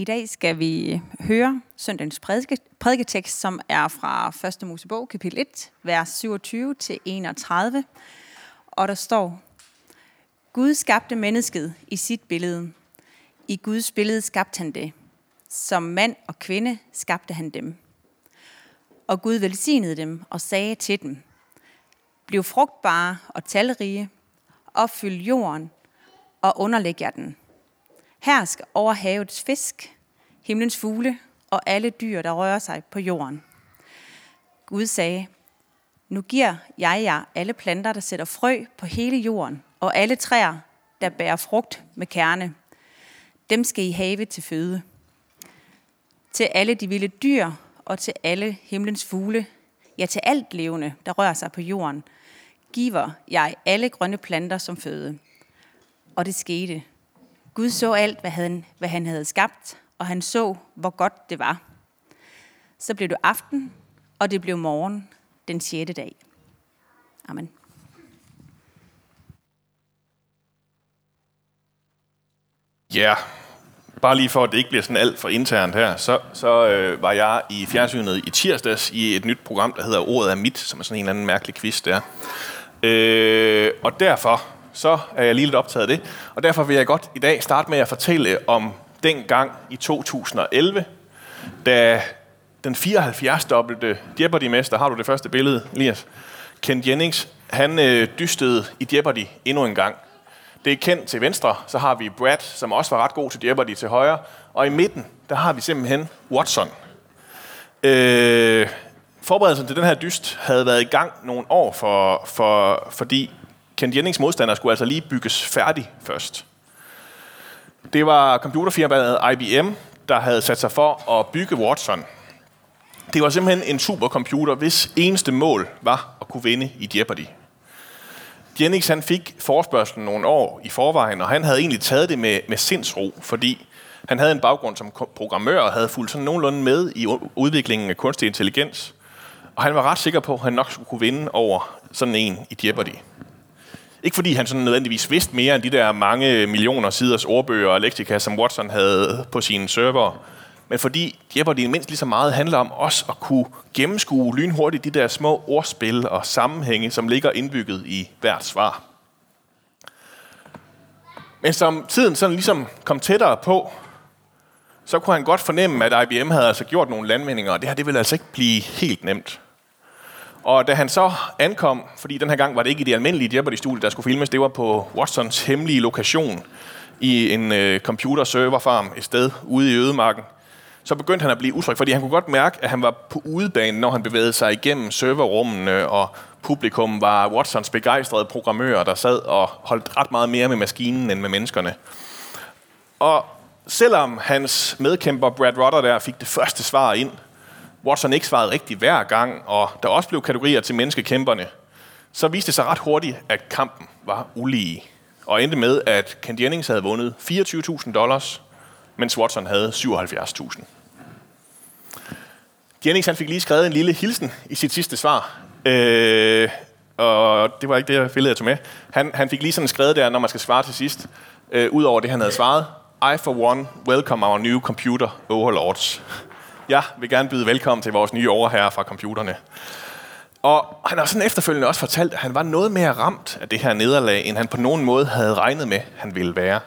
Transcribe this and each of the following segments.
I dag skal vi høre søndagens prædike, prædiketekst, som er fra 1. Mosebog, kapitel 1, vers 27 til 31. Og der står, Gud skabte mennesket i sit billede. I Guds billede skabte han det. Som mand og kvinde skabte han dem. Og Gud velsignede dem og sagde til dem, Bliv frugtbare og talrige, opfyld jorden og underlæg jer den. Her skal over havets fisk, himlens fugle og alle dyr, der rører sig på jorden. Gud sagde, nu giver jeg jer alle planter, der sætter frø på hele jorden, og alle træer, der bærer frugt med kerne. Dem skal I have til føde. Til alle de vilde dyr og til alle himlens fugle, ja til alt levende, der rører sig på jorden, giver jeg alle grønne planter som føde. Og det skete. Gud så alt, hvad han, hvad han havde skabt, og han så, hvor godt det var. Så blev det aften, og det blev morgen den sjette dag. Amen. Ja, yeah. bare lige for, at det ikke bliver sådan alt for internt her, så, så øh, var jeg i fjernsynet i tirsdags i et nyt program, der hedder Ordet er mit, som er sådan en eller anden mærkelig quiz der. Øh, og derfor så er jeg lige lidt optaget af det. Og derfor vil jeg godt i dag starte med at fortælle om den gang i 2011, da den 74-dobbelte Jeopardy-mester, har du det første billede, Elias? Ken Jennings, han øh, dystede i Jeopardy endnu en gang. Det er kendt til venstre, så har vi Brad, som også var ret god til Jeopardy til højre. Og i midten, der har vi simpelthen Watson. Øh, forberedelsen til den her dyst havde været i gang nogle år, for, for, fordi Kent Jennings modstander skulle altså lige bygges færdig først. Det var computerfirmaet IBM, der havde sat sig for at bygge Watson. Det var simpelthen en supercomputer, hvis eneste mål var at kunne vinde i Jeopardy. Jennings han fik forspørgselen nogle år i forvejen, og han havde egentlig taget det med, med sindsro, fordi han havde en baggrund som programmør og havde fulgt sådan nogenlunde med i udviklingen af kunstig intelligens. Og han var ret sikker på, at han nok skulle kunne vinde over sådan en i Jeopardy. Ikke fordi han sådan nødvendigvis vidste mere end de der mange millioner siders ordbøger og lektika, som Watson havde på sine server, men fordi Jeopardy mindst lige så meget handler om os at kunne gennemskue lynhurtigt de der små ordspil og sammenhænge, som ligger indbygget i hvert svar. Men som tiden sådan ligesom kom tættere på, så kunne han godt fornemme, at IBM havde altså gjort nogle landvindinger, og det her det ville altså ikke blive helt nemt. Og da han så ankom, fordi den her gang var det ikke i det almindelige Jeopardy-studie, der skulle filmes, det var på Watsons hemmelige lokation i en øh, computer-serverfarm et sted ude i ødemarken, så begyndte han at blive utryg, fordi han kunne godt mærke, at han var på udebanen, når han bevægede sig igennem serverrummene, og publikum var Watsons begejstrede programmører, der sad og holdt ret meget mere med maskinen end med menneskerne. Og selvom hans medkæmper Brad Rutter der fik det første svar ind, Watson ikke svarede rigtigt hver gang, og der også blev kategorier til menneskekæmperne, så viste det sig ret hurtigt, at kampen var ulige. Og endte med, at Ken Jennings havde vundet 24.000 dollars, mens Watson havde 77.000. Jennings han fik lige skrevet en lille hilsen i sit sidste svar. Øh, og det var ikke det billede, jeg tog med. Han, han fik lige sådan skrevet der, når man skal svare til sidst, øh, ud over det, han havde svaret. I for one welcome our new computer overlords. Jeg vil gerne byde velkommen til vores nye overherre fra computerne. Og han har sådan efterfølgende også fortalt, at han var noget mere ramt af det her nederlag, end han på nogen måde havde regnet med, han ville være.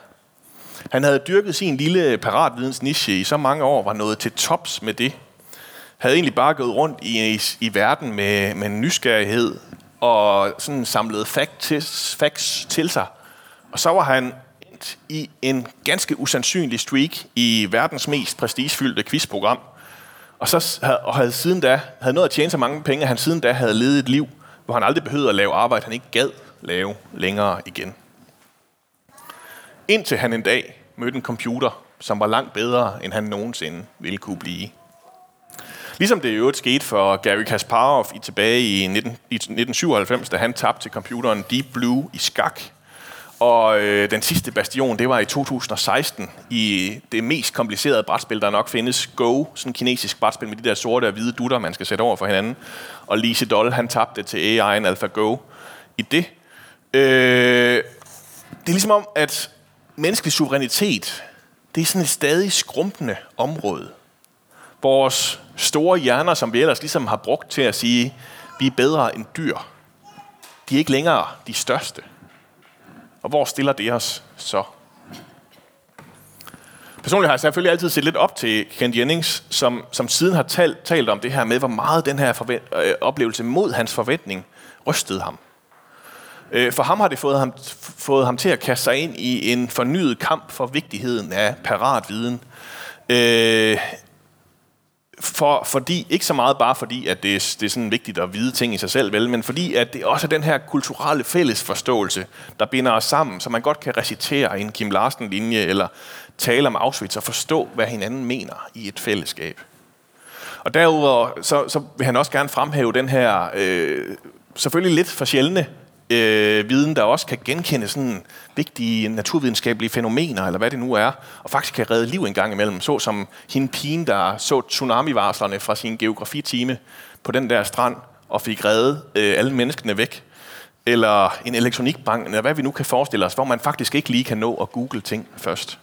Han havde dyrket sin lille paratvidensniche i så mange år, var nået til tops med det. Havde egentlig bare gået rundt i, i, i verden med, med nysgerrighed og sådan samlet facts, facts til sig. Og så var han i en ganske usandsynlig streak i verdens mest prestigefyldte quizprogram – og, så havde, og havde siden da havde nået at tjene så mange penge, at han siden da havde levet et liv, hvor han aldrig behøvede at lave arbejde, han ikke gad lave længere igen. Indtil han en dag mødte en computer, som var langt bedre, end han nogensinde ville kunne blive. Ligesom det i øvrigt skete for Gary Kasparov i tilbage i, 19, i 1997, da han tabte til computeren Deep Blue i skak og øh, den sidste bastion, det var i 2016 i det mest komplicerede brætspil, der nok findes. Go, sådan en kinesisk brætspil med de der sorte og hvide dutter, man skal sætte over for hinanden. Og Lise Doll, han tabte til AI'en AlphaGo i det. Øh, det er ligesom om, at menneskelig suverænitet, det er sådan et stadig skrumpende område. Vores store hjerner, som vi ellers ligesom har brugt til at sige, vi er bedre end dyr, de er ikke længere de største. Og hvor stiller det os så? Personligt har jeg selvfølgelig altid set lidt op til Kent Jennings, som, som siden har talt, talt om det her med, hvor meget den her forvent, øh, oplevelse mod hans forventning rystede ham. Øh, for ham har det fået ham, fået ham til at kaste sig ind i en fornyet kamp for vigtigheden af parat viden. Øh, for, fordi, ikke så meget bare fordi, at det, er, det er sådan vigtigt at vide ting i sig selv, vel, men fordi, at det også er den her kulturelle fællesforståelse, der binder os sammen, så man godt kan recitere en Kim Larsen-linje, eller tale om Auschwitz og forstå, hvad hinanden mener i et fællesskab. Og derudover så, så vil han også gerne fremhæve den her, øh, selvfølgelig lidt for sjældne øh, viden, der også kan genkende sådan vigtige naturvidenskabelige fænomener, eller hvad det nu er, og faktisk kan redde liv en gang imellem, så som hende pigen, der så tsunamivarslerne fra sin geografitime på den der strand, og fik reddet øh, alle menneskene væk, eller en elektronikbank, eller hvad vi nu kan forestille os, hvor man faktisk ikke lige kan nå at google ting først.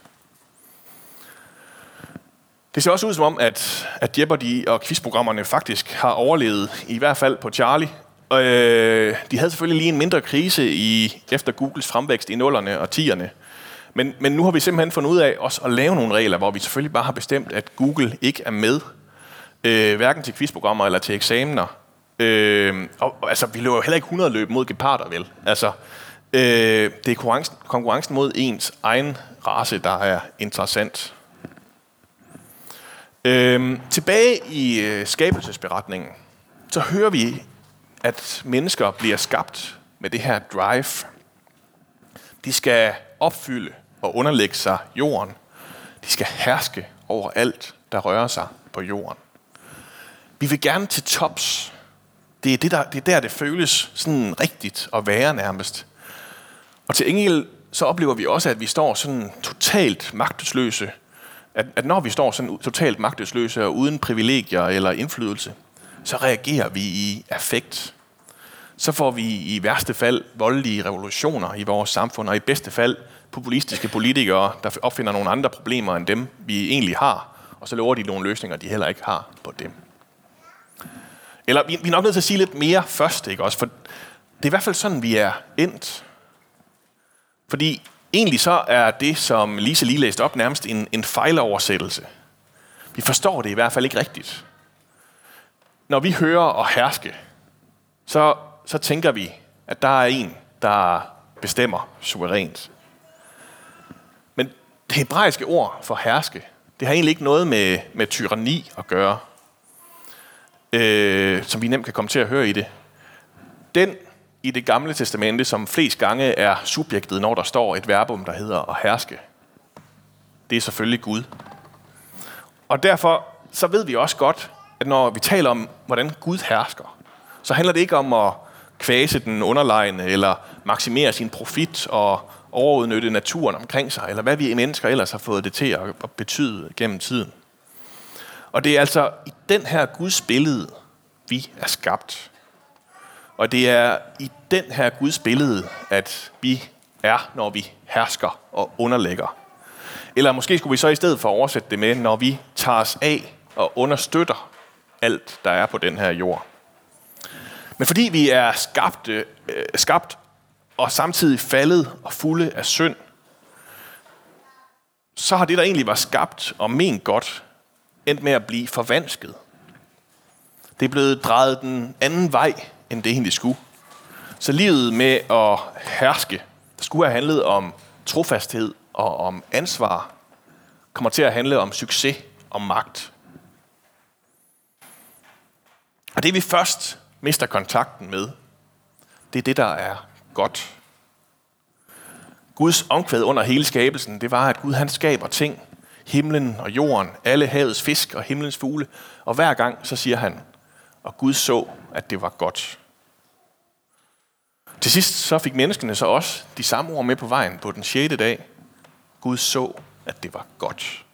Det ser også ud som om, at, at Jeopardy og quizprogrammerne faktisk har overlevet, i hvert fald på Charlie, og, øh, de havde selvfølgelig lige en mindre krise i, efter Googles fremvækst i nullerne og tierne. Men, men nu har vi simpelthen fundet ud af også at lave nogle regler, hvor vi selvfølgelig bare har bestemt, at Google ikke er med, øh, hverken til quizprogrammer eller til eksamener. Øh, og, og, altså, vi løber jo heller ikke 100 løb mod geparder, vel? Altså, øh, det er konkurrencen, konkurrencen mod ens egen race, der er interessant. Øh, tilbage i øh, skabelsesberetningen, så hører vi at mennesker bliver skabt med det her drive. De skal opfylde og underlægge sig jorden. De skal herske over alt, der rører sig på jorden. Vi vil gerne til tops. Det er, det, der, det er der, det føles sådan rigtigt at være nærmest. Og til engel så oplever vi også, at vi står sådan totalt magtesløse. At, at når vi står sådan totalt magtesløse og uden privilegier eller indflydelse, så reagerer vi i affekt. Så får vi i værste fald voldelige revolutioner i vores samfund, og i bedste fald populistiske politikere, der opfinder nogle andre problemer end dem, vi egentlig har, og så lover de nogle løsninger, de heller ikke har på dem. Eller vi, vi er nok nødt til at sige lidt mere først, ikke også? For det er i hvert fald sådan, vi er endt. Fordi egentlig så er det, som Lise lige læste op, nærmest en, en fejloversættelse. Vi forstår det i hvert fald ikke rigtigt. Når vi hører og herske, så, så tænker vi, at der er en, der bestemmer suverænt. Men det hebraiske ord for herske, det har egentlig ikke noget med, med tyranni at gøre, øh, som vi nemt kan komme til at høre i det. Den i det gamle testamente, som flest gange er subjektet, når der står et verbum, der hedder at herske, det er selvfølgelig Gud. Og derfor så ved vi også godt, at når vi taler om, hvordan Gud hersker, så handler det ikke om at kvæse den underlegne, eller maksimere sin profit og overudnytte naturen omkring sig, eller hvad vi mennesker ellers har fået det til at betyde gennem tiden. Og det er altså i den her Guds billede, vi er skabt. Og det er i den her Guds billede, at vi er, når vi hersker og underlægger. Eller måske skulle vi så i stedet for oversætte det med, når vi tager os af og understøtter alt, der er på den her jord. Men fordi vi er skabt, øh, skabt og samtidig faldet og fulde af synd, så har det, der egentlig var skabt og ment godt, endt med at blive forvansket. Det er blevet drejet den anden vej, end det egentlig skulle. Så livet med at herske, der skulle have handlet om trofasthed og om ansvar, kommer til at handle om succes og magt. Og det vi først mister kontakten med, det er det, der er godt. Guds omkvæd under hele skabelsen, det var, at Gud han skaber ting, himlen og jorden, alle havets fisk og himlens fugle, og hver gang så siger han, og Gud så, at det var godt. Til sidst så fik menneskene så også de samme ord med på vejen på den 6. dag. Gud så, at det var godt.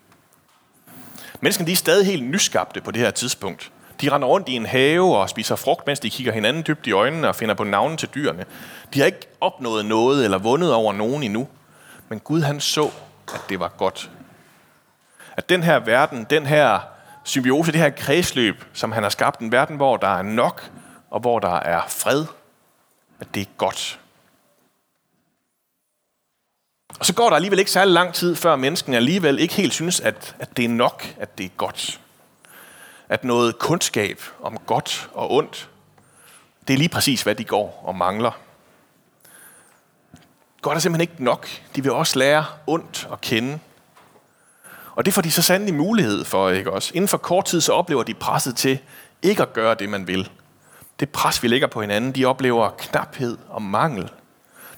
Menneskene de er stadig helt nyskabte på det her tidspunkt. De render rundt i en have og spiser frugt, mens de kigger hinanden dybt i øjnene og finder på navne til dyrene. De har ikke opnået noget eller vundet over nogen endnu. Men Gud han så, at det var godt. At den her verden, den her symbiose, det her kredsløb, som han har skabt, en verden, hvor der er nok, og hvor der er fred, at det er godt. Og så går der alligevel ikke særlig lang tid, før mennesken alligevel ikke helt synes, at, at det er nok, at det er godt. At noget kundskab om godt og ondt, det er lige præcis, hvad de går og mangler. Godt er simpelthen ikke nok. De vil også lære ondt at kende. Og det får de så sandelig mulighed for, ikke også? Inden for kort tid, så oplever de presset til ikke at gøre det, man vil. Det pres, vi lægger på hinanden, de oplever knaphed og mangel.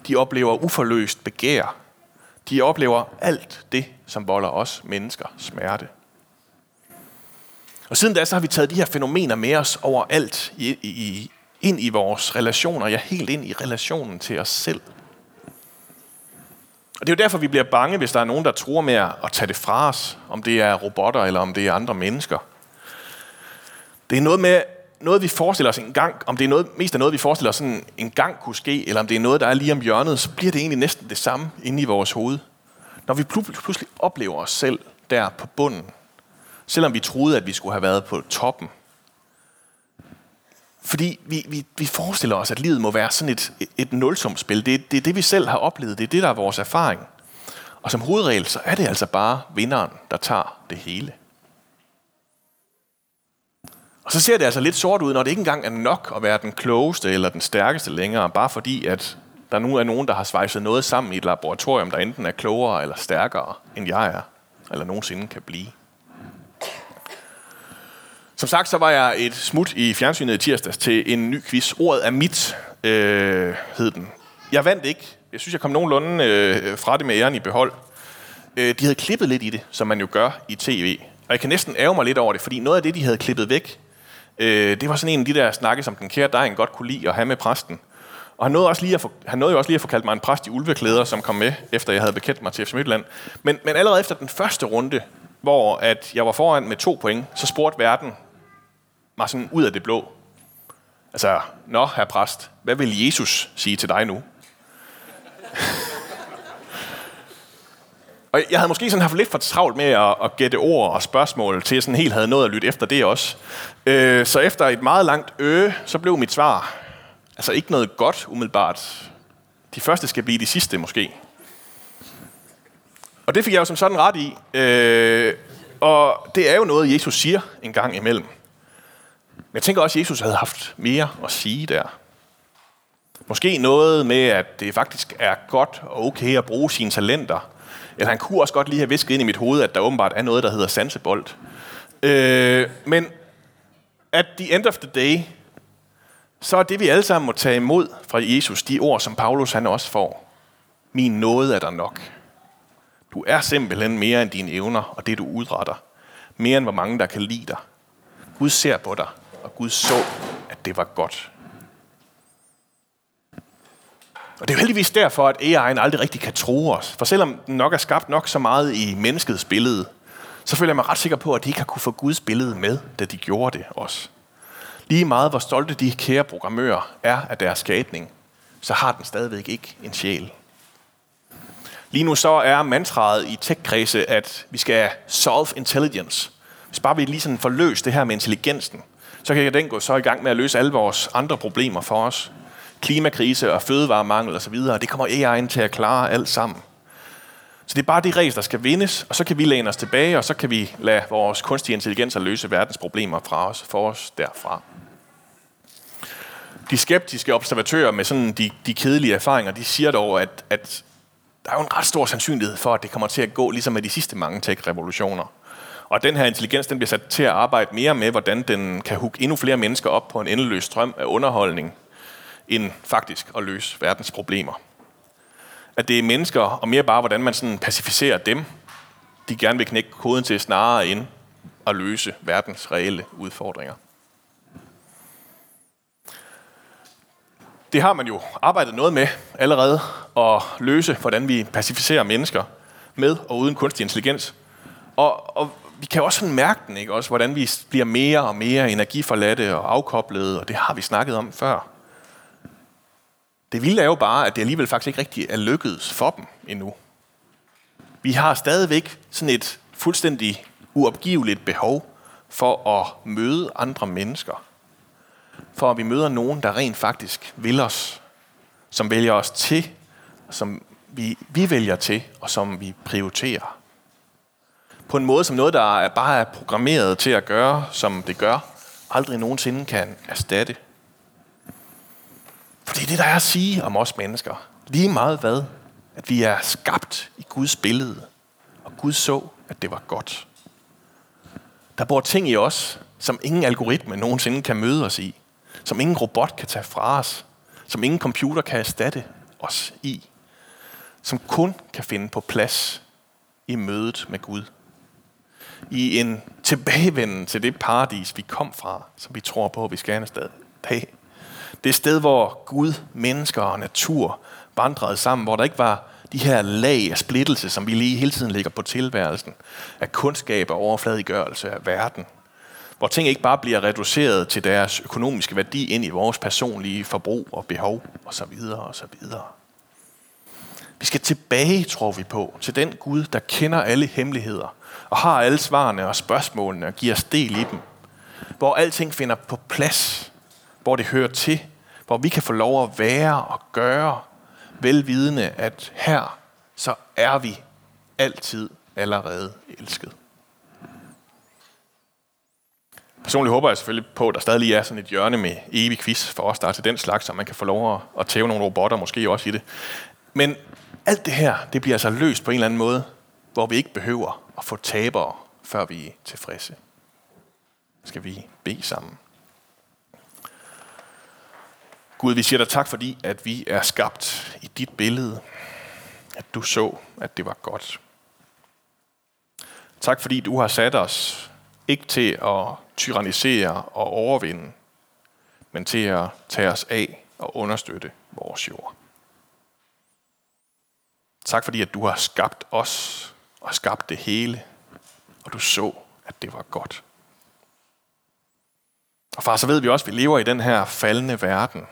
De oplever uforløst begær. De oplever alt det, som volder os mennesker smerte. Og siden da, så har vi taget de her fænomener med os overalt i, i, ind i vores relationer, ja, helt ind i relationen til os selv. Og det er jo derfor, vi bliver bange, hvis der er nogen, der tror med at tage det fra os, om det er robotter eller om det er andre mennesker. Det er noget med, noget vi forestiller os en gang, om det er noget, mest af noget, vi forestiller os sådan en gang kunne ske, eller om det er noget, der er lige om hjørnet, så bliver det egentlig næsten det samme inde i vores hoved. Når vi pludselig oplever os selv der på bunden, selvom vi troede, at vi skulle have været på toppen. Fordi vi, vi, vi forestiller os, at livet må være sådan et, et nulsumspil. Det, det er det, vi selv har oplevet. Det er det, der er vores erfaring. Og som hovedregel, så er det altså bare vinderen, der tager det hele. Og så ser det altså lidt sort ud, når det ikke engang er nok at være den klogeste eller den stærkeste længere, bare fordi at der nu er nogen, der har svejset noget sammen i et laboratorium, der enten er klogere eller stærkere, end jeg er, eller nogensinde kan blive. Som sagt, så var jeg et smut i fjernsynet i tirsdags til en ny quiz. Ordet er mit, øh, hed den. Jeg vandt ikke. Jeg synes, jeg kom nogenlunde øh, fra det med æren i behold. Øh, de havde klippet lidt i det, som man jo gør i tv. Og jeg kan næsten ære mig lidt over det, fordi noget af det, de havde klippet væk, øh, det var sådan en af de der snakke, som den kære dejen godt kunne lide at have med præsten. Og han nåede, også lige at få, han nåede jo også lige at få kaldt mig en præst i ulveklæder, som kom med, efter jeg havde bekendt mig til FC Midtjylland. Men, men allerede efter den første runde, hvor at jeg var foran med to point, så spurgte verden mig sådan ud af det blå. Altså, nå, herr præst, hvad vil Jesus sige til dig nu? og jeg havde måske sådan haft lidt for travlt med at, at gætte ord og spørgsmål, til jeg sådan helt havde nået at lytte efter det også. Øh, så efter et meget langt øge, så blev mit svar, altså ikke noget godt umiddelbart. De første skal blive de sidste måske. Og det fik jeg jo som sådan ret i. Øh, og det er jo noget, Jesus siger en gang imellem. Men jeg tænker også, at Jesus havde haft mere at sige der. Måske noget med, at det faktisk er godt og okay at bruge sine talenter. Eller han kunne også godt lige have visket ind i mit hoved, at der åbenbart er noget, der hedder sansebold. Øh, men at the end of the day, så er det, vi alle sammen må tage imod fra Jesus, de ord, som Paulus han også får. Min nåde er der nok. Du er simpelthen mere end dine evner og det, du udretter. Mere end hvor mange, der kan lide dig. Gud ser på dig og Gud så, at det var godt. Og det er jo heldigvis derfor, at AI'en aldrig rigtig kan tro os. For selvom den nok er skabt nok så meget i menneskets billede, så føler jeg mig ret sikker på, at de ikke har kunne få Guds billede med, da de gjorde det også. Lige meget hvor stolte de kære programmører er af deres skabning, så har den stadigvæk ikke en sjæl. Lige nu så er mantraet i tech at vi skal solve intelligence. Hvis bare vi lige sådan får løst det her med intelligensen, så kan den gå så i gang med at løse alle vores andre problemer for os. Klimakrise og fødevaremangel osv., det kommer AI'en til at klare alt sammen. Så det er bare det race, der skal vindes, og så kan vi læne os tilbage, og så kan vi lade vores kunstige intelligens løse verdens problemer fra os, for os derfra. De skeptiske observatører med sådan de, de kedelige erfaringer, de siger dog, at, at der er jo en ret stor sandsynlighed for, at det kommer til at gå ligesom med de sidste mange tech-revolutioner. Og den her intelligens, den bliver sat til at arbejde mere med, hvordan den kan hugge endnu flere mennesker op på en endeløs strøm af underholdning, end faktisk at løse verdens problemer. At det er mennesker, og mere bare, hvordan man sådan pacificerer dem, de gerne vil knække koden til snarere end at løse verdens reelle udfordringer. Det har man jo arbejdet noget med allerede, at løse, hvordan vi pacificerer mennesker med og uden kunstig intelligens. Og, og vi kan også sådan mærke den, ikke? Også, hvordan vi bliver mere og mere energiforladte og afkoblede, og det har vi snakket om før. Det vilde er jo bare, at det alligevel faktisk ikke rigtig er lykkedes for dem endnu. Vi har stadigvæk sådan et fuldstændig uopgiveligt behov for at møde andre mennesker. For at vi møder nogen, der rent faktisk vil os, som vælger os til, som vi, vi vælger til, og som vi prioriterer. På en måde som noget, der er bare er programmeret til at gøre, som det gør, aldrig nogensinde kan erstatte. For det er det, der er at sige om os mennesker. Lige meget hvad, at vi er skabt i Guds billede, og Gud så, at det var godt. Der bor ting i os, som ingen algoritme nogensinde kan møde os i, som ingen robot kan tage fra os, som ingen computer kan erstatte os i, som kun kan finde på plads i mødet med Gud. I en tilbagevenden til det paradis, vi kom fra, som vi tror på, at vi skal en sted. Det sted, hvor Gud, mennesker og natur vandrede sammen, hvor der ikke var de her lag af splittelse, som vi lige hele tiden ligger på tilværelsen, af kundskab og overfladigørelse af verden. Hvor ting ikke bare bliver reduceret til deres økonomiske værdi ind i vores personlige forbrug og behov osv. videre. Vi skal tilbage, tror vi på, til den Gud, der kender alle hemmeligheder og har alle svarene og spørgsmålene og giver os del i dem. Hvor alting finder på plads, hvor det hører til, hvor vi kan få lov at være og gøre, velvidende, at her så er vi altid allerede elsket. Personligt håber jeg selvfølgelig på, at der stadig lige er sådan et hjørne med evig quiz for os, der er til den slags, så man kan få lov at tæve nogle robotter måske også i det. Men alt det her, det bliver altså løst på en eller anden måde, hvor vi ikke behøver at få tabere, før vi er tilfredse. Skal vi bede sammen. Gud, vi siger dig tak, fordi at vi er skabt i dit billede. At du så, at det var godt. Tak, fordi du har sat os ikke til at tyrannisere og overvinde, men til at tage os af og understøtte vores jord. Tak fordi, at du har skabt os og skabt det hele, og du så, at det var godt. Og far, så ved vi også, at vi lever i den her faldende verden,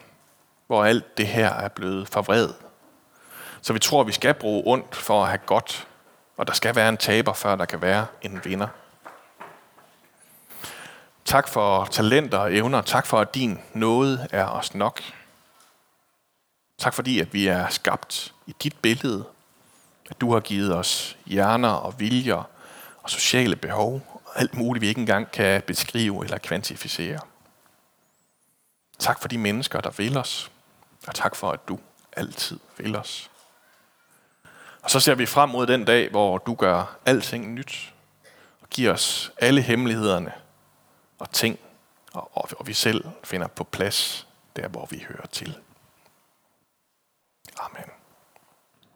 hvor alt det her er blevet forvredet. Så vi tror, at vi skal bruge ondt for at have godt, og der skal være en taber, før der kan være en vinder. Tak for talenter og evner. Tak for, at din nåde er os nok. Tak fordi, at vi er skabt i dit billede, at du har givet os hjerner og viljer og sociale behov, og alt muligt, vi ikke engang kan beskrive eller kvantificere. Tak for de mennesker, der vil os, og tak for, at du altid vil os. Og så ser vi frem mod den dag, hvor du gør alting nyt, og giver os alle hemmelighederne og ting, og, og vi selv finder på plads der, hvor vi hører til. Amen.